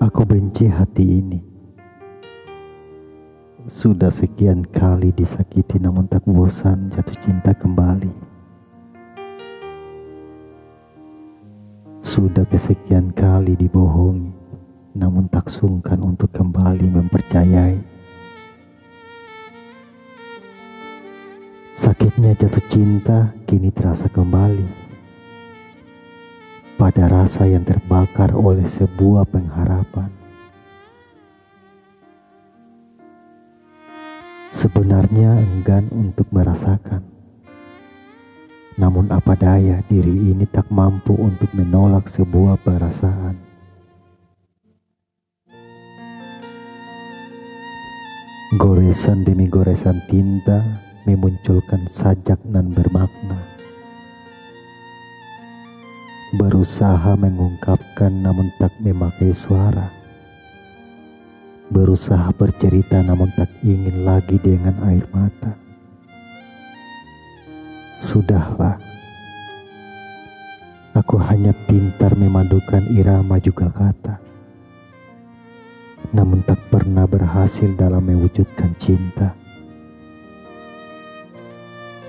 Aku benci hati ini. Sudah sekian kali disakiti namun tak bosan jatuh cinta kembali. Sudah kesekian kali dibohongi namun tak sungkan untuk kembali mempercayai. Sakitnya jatuh cinta kini terasa kembali pada rasa yang terbakar oleh sebuah pengharapan. Sebenarnya enggan untuk merasakan, namun apa daya diri ini tak mampu untuk menolak sebuah perasaan. Goresan demi goresan tinta memunculkan sajak nan bermakna berusaha mengungkapkan namun tak memakai suara, berusaha bercerita namun tak ingin lagi dengan air mata. Sudahlah, aku hanya pintar memadukan irama juga kata, namun tak pernah berhasil dalam mewujudkan cinta.